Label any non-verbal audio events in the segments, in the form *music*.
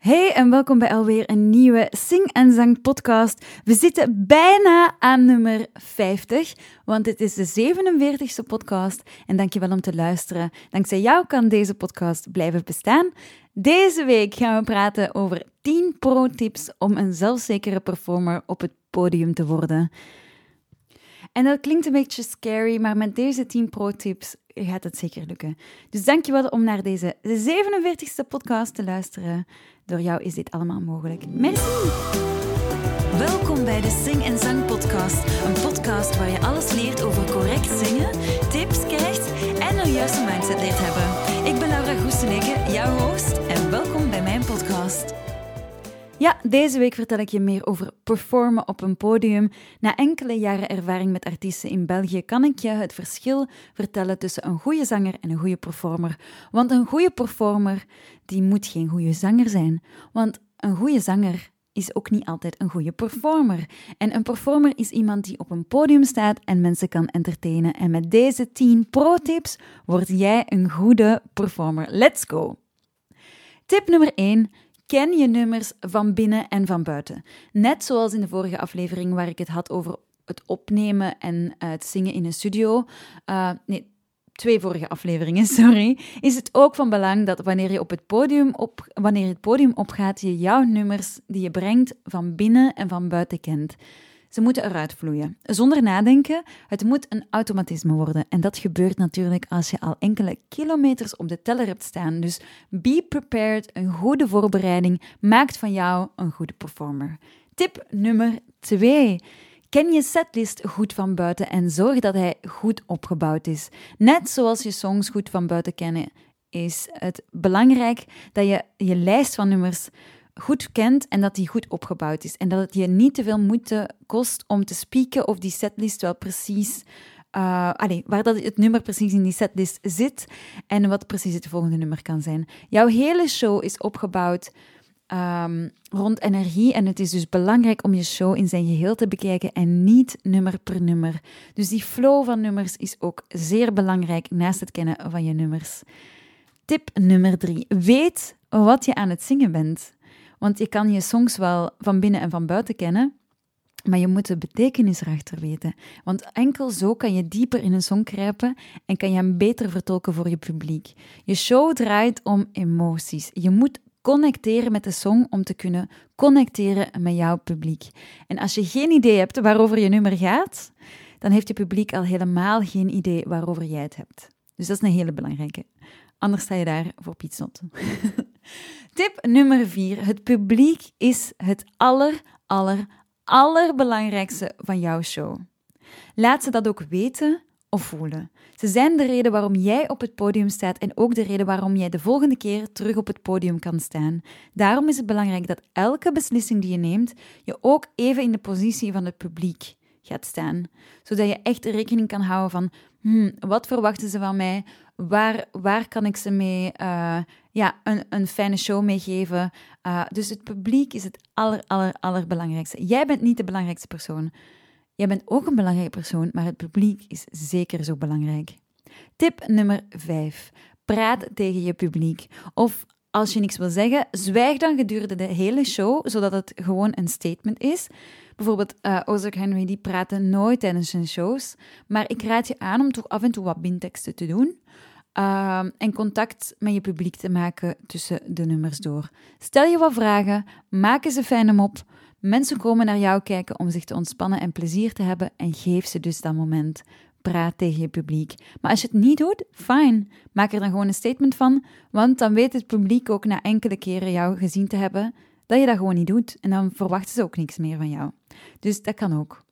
Hey en welkom bij alweer een nieuwe Sing en Zang podcast. We zitten bijna aan nummer 50, want dit is de 47ste podcast. En dankjewel om te luisteren. Dankzij jou kan deze podcast blijven bestaan. Deze week gaan we praten over 10 pro-tips om een zelfzekere performer op het podium te worden. En dat klinkt een beetje scary, maar met deze 10 pro-tips gaat het zeker lukken. Dus dankjewel om naar deze 47ste podcast te luisteren. Door jou is dit allemaal mogelijk. Merci! Welkom bij de Sing en Zang podcast. Een podcast waar je alles leert over correct zingen, tips krijgt Ja, deze week vertel ik je meer over performen op een podium. Na enkele jaren ervaring met artiesten in België kan ik je het verschil vertellen tussen een goede zanger en een goede performer. Want een goede performer, die moet geen goede zanger zijn. Want een goede zanger is ook niet altijd een goede performer. En een performer is iemand die op een podium staat en mensen kan entertainen. En met deze 10 pro-tips word jij een goede performer. Let's go! Tip nummer 1. Ken je nummers van binnen en van buiten. Net zoals in de vorige aflevering waar ik het had over het opnemen en het zingen in een studio. Uh, nee, twee vorige afleveringen, *laughs* sorry. Is het ook van belang dat wanneer je op het podium op, wanneer het podium opgaat, je jouw nummers die je brengt van binnen en van buiten kent. Ze moeten eruit vloeien. Zonder nadenken, het moet een automatisme worden. En dat gebeurt natuurlijk als je al enkele kilometers op de teller hebt staan. Dus be prepared, een goede voorbereiding maakt van jou een goede performer. Tip nummer 2. Ken je setlist goed van buiten en zorg dat hij goed opgebouwd is. Net zoals je songs goed van buiten kennen, is het belangrijk dat je je lijst van nummers goed kent en dat die goed opgebouwd is. En dat het je niet te veel moeite kost om te spieken of die setlist wel precies. Uh, allez, waar dat het nummer precies in die setlist zit en wat precies het volgende nummer kan zijn. Jouw hele show is opgebouwd um, rond energie en het is dus belangrijk om je show in zijn geheel te bekijken en niet nummer per nummer. Dus die flow van nummers is ook zeer belangrijk naast het kennen van je nummers. Tip nummer drie. Weet wat je aan het zingen bent. Want je kan je songs wel van binnen en van buiten kennen, maar je moet de betekenis erachter weten. Want enkel zo kan je dieper in een song kruipen en kan je hem beter vertolken voor je publiek. Je show draait om emoties. Je moet connecteren met de song om te kunnen connecteren met jouw publiek. En als je geen idee hebt waarover je nummer gaat, dan heeft je publiek al helemaal geen idee waarover jij het hebt. Dus dat is een hele belangrijke. Anders sta je daar voor pietsnot. *laughs* Tip nummer vier. Het publiek is het aller, aller, allerbelangrijkste van jouw show. Laat ze dat ook weten of voelen. Ze zijn de reden waarom jij op het podium staat en ook de reden waarom jij de volgende keer terug op het podium kan staan. Daarom is het belangrijk dat elke beslissing die je neemt, je ook even in de positie van het publiek gaat staan. Zodat je echt rekening kan houden van, hmm, wat verwachten ze van mij? Waar, waar kan ik ze mee uh, ja, een, een fijne show meegeven? Uh, dus het publiek is het aller, aller, allerbelangrijkste. Jij bent niet de belangrijkste persoon. Jij bent ook een belangrijke persoon, maar het publiek is zeker zo belangrijk. Tip nummer 5. Praat tegen je publiek. Of als je niks wil zeggen, zwijg dan gedurende de hele show, zodat het gewoon een statement is. Bijvoorbeeld uh, Ozark Henry, die praten nooit tijdens zijn shows. Maar ik raad je aan om toch af en toe wat binteksten te doen. Uh, en contact met je publiek te maken tussen de nummers door. Stel je wat vragen, maak eens een fijne mop. Mensen komen naar jou kijken om zich te ontspannen en plezier te hebben en geef ze dus dat moment. Praat tegen je publiek. Maar als je het niet doet, fijn. Maak er dan gewoon een statement van, want dan weet het publiek ook na enkele keren jou gezien te hebben dat je dat gewoon niet doet. En dan verwachten ze ook niks meer van jou. Dus dat kan ook.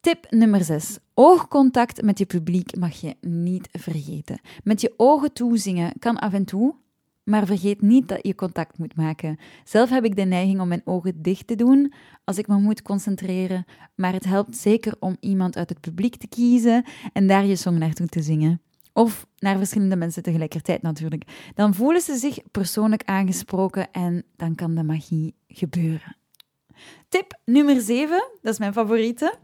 Tip nummer 6. Oogcontact met je publiek mag je niet vergeten. Met je ogen toezingen kan af en toe, maar vergeet niet dat je contact moet maken. Zelf heb ik de neiging om mijn ogen dicht te doen als ik me moet concentreren, maar het helpt zeker om iemand uit het publiek te kiezen en daar je song naartoe te zingen. Of naar verschillende mensen tegelijkertijd natuurlijk. Dan voelen ze zich persoonlijk aangesproken en dan kan de magie gebeuren. Tip nummer 7, dat is mijn favoriete.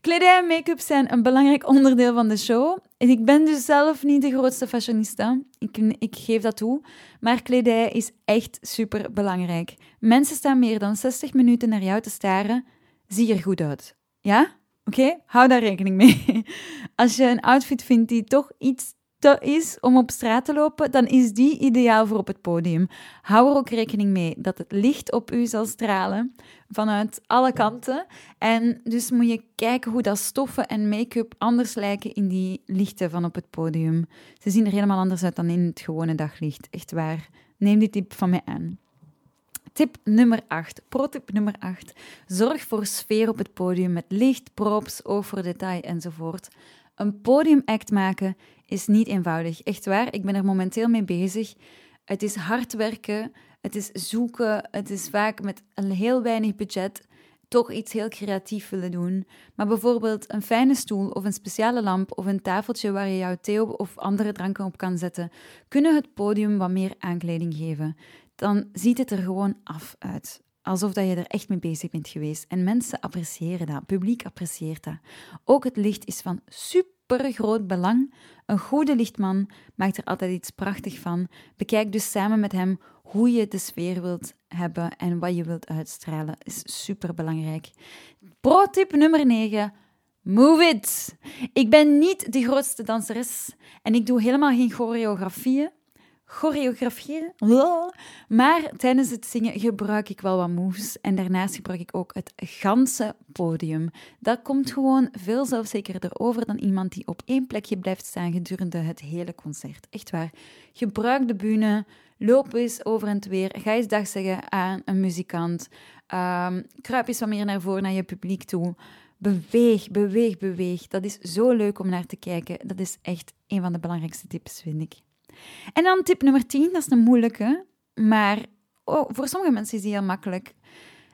Kledij en make-up zijn een belangrijk onderdeel van de show. En ik ben dus zelf niet de grootste fashionista. Ik, ik geef dat toe. Maar kledij is echt super belangrijk. Mensen staan meer dan 60 minuten naar jou te staren. Zie er goed uit. Ja? Oké? Hou daar rekening mee. *laughs* Als je een outfit vindt die toch iets is om op straat te lopen, dan is die ideaal voor op het podium. Hou er ook rekening mee dat het licht op u zal stralen vanuit alle kanten. En dus moet je kijken hoe dat stoffen en make-up anders lijken in die lichten van op het podium. Ze zien er helemaal anders uit dan in het gewone daglicht. Echt waar. Neem die tip van mij aan. Tip nummer 8, pro-tip nummer 8. Zorg voor sfeer op het podium met licht, props, oog voor detail enzovoort. Een podiumact maken is niet eenvoudig. Echt waar, ik ben er momenteel mee bezig. Het is hard werken, het is zoeken, het is vaak met een heel weinig budget toch iets heel creatief willen doen. Maar bijvoorbeeld een fijne stoel of een speciale lamp of een tafeltje waar je jouw thee of andere dranken op kan zetten, kunnen het podium wat meer aankleding geven. Dan ziet het er gewoon af uit. Alsof dat je er echt mee bezig bent geweest. En mensen appreciëren dat, publiek apprecieert dat. Ook het licht is van super groot belang. Een goede lichtman maakt er altijd iets prachtig van. Bekijk dus samen met hem hoe je de sfeer wilt hebben en wat je wilt uitstralen. Is super belangrijk. Pro tip nummer 9. Move it! Ik ben niet de grootste danseres en ik doe helemaal geen choreografieën choreografieën. Maar tijdens het zingen gebruik ik wel wat moves. En daarnaast gebruik ik ook het ganse podium. Dat komt gewoon veel zelfzekerder over dan iemand die op één plekje blijft staan gedurende het hele concert. Echt waar. Gebruik de bühne. Loop eens over en weer. Ga eens dag zeggen aan een muzikant. Um, kruip eens wat meer naar voren naar je publiek toe. Beweeg, beweeg, beweeg. Dat is zo leuk om naar te kijken. Dat is echt een van de belangrijkste tips, vind ik. En dan tip nummer 10, dat is een moeilijke, maar oh, voor sommige mensen is die heel makkelijk.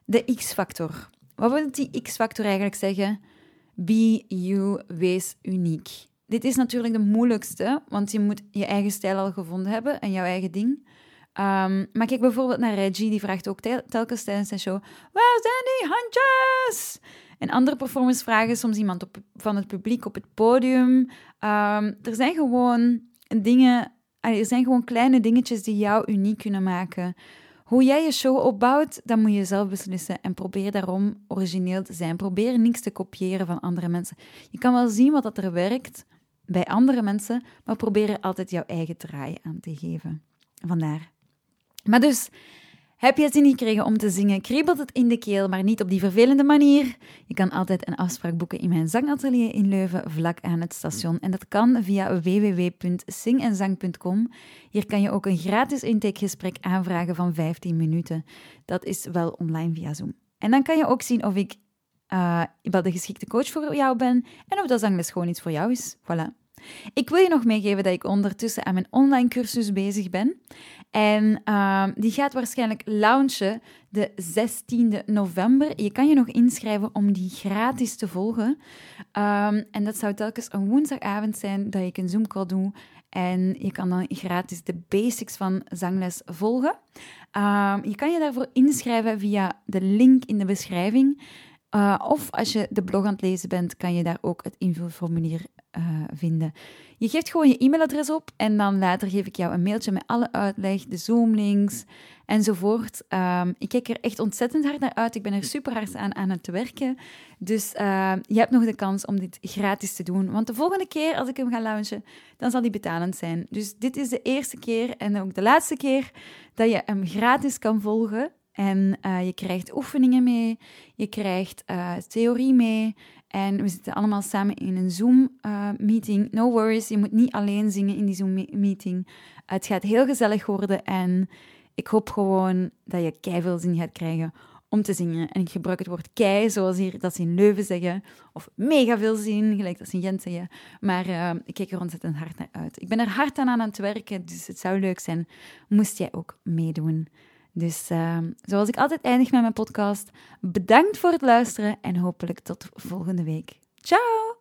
De X-factor. Wat wil die X-factor eigenlijk zeggen? Be you, wees uniek. Dit is natuurlijk de moeilijkste, want je moet je eigen stijl al gevonden hebben en jouw eigen ding. Um, maar kijk bijvoorbeeld naar Reggie, die vraagt ook telkens tijdens zijn show: Waar zijn die handjes? En andere performers vragen soms iemand op, van het publiek op het podium. Um, er zijn gewoon dingen er zijn gewoon kleine dingetjes die jou uniek kunnen maken. Hoe jij je show opbouwt, dat moet je zelf beslissen. En probeer daarom origineel te zijn. Probeer niks te kopiëren van andere mensen. Je kan wel zien wat dat er werkt bij andere mensen, maar probeer er altijd jouw eigen draai aan te geven. Vandaar. Maar dus, heb je zin gekregen om te zingen? Kriebelt het in de keel, maar niet op die vervelende manier? Je kan altijd een afspraak boeken in mijn zangatelier in Leuven, vlak aan het station. En dat kan via www.zingenzang.com. Hier kan je ook een gratis intakegesprek aanvragen van 15 minuten. Dat is wel online via Zoom. En dan kan je ook zien of ik uh, wel de geschikte coach voor jou ben en of dat zangles gewoon iets voor jou is. Voilà. Ik wil je nog meegeven dat ik ondertussen aan mijn online cursus bezig ben. En ehm, die gaat waarschijnlijk launchen de 16e november. Je kan je nog inschrijven om die gratis te volgen. Ehm, en dat zou telkens een woensdagavond zijn dat ik een Zoom-call doe. En je kan dan gratis de basics van zangles volgen. Ehm, je kan je daarvoor inschrijven via de link in de beschrijving. Uh, of als je de blog aan het lezen bent, kan je daar ook het invulformulier uh, vinden. Je geeft gewoon je e-mailadres op en dan later geef ik jou een mailtje met alle uitleg, de Zoom-links enzovoort. Um, ik kijk er echt ontzettend hard naar uit. Ik ben er super hard aan aan het werken. Dus uh, je hebt nog de kans om dit gratis te doen. Want de volgende keer als ik hem ga launchen, dan zal die betalend zijn. Dus dit is de eerste keer en ook de laatste keer dat je hem gratis kan volgen. En uh, je krijgt oefeningen mee, je krijgt theorie mee. En we zitten allemaal samen in een Zoom-meeting. No worries, je moet niet alleen zingen in die Zoom-meeting. het gaat heel gezellig worden en ik hoop gewoon dat je kei veel zin gaat krijgen om te zingen. En ik gebruik het woord kei, zoals hier, dat ze in Leuven zeggen. Of mega veel zin, gelijk dat ze in Gent zeggen. Maar ik kijk er ontzettend hard naar uit. Ik ben er hard aan aan het werken, dus het zou leuk zijn moest jij ook meedoen. Dus uh, zoals ik altijd eindig met mijn podcast, bedankt voor het luisteren en hopelijk tot volgende week. Ciao!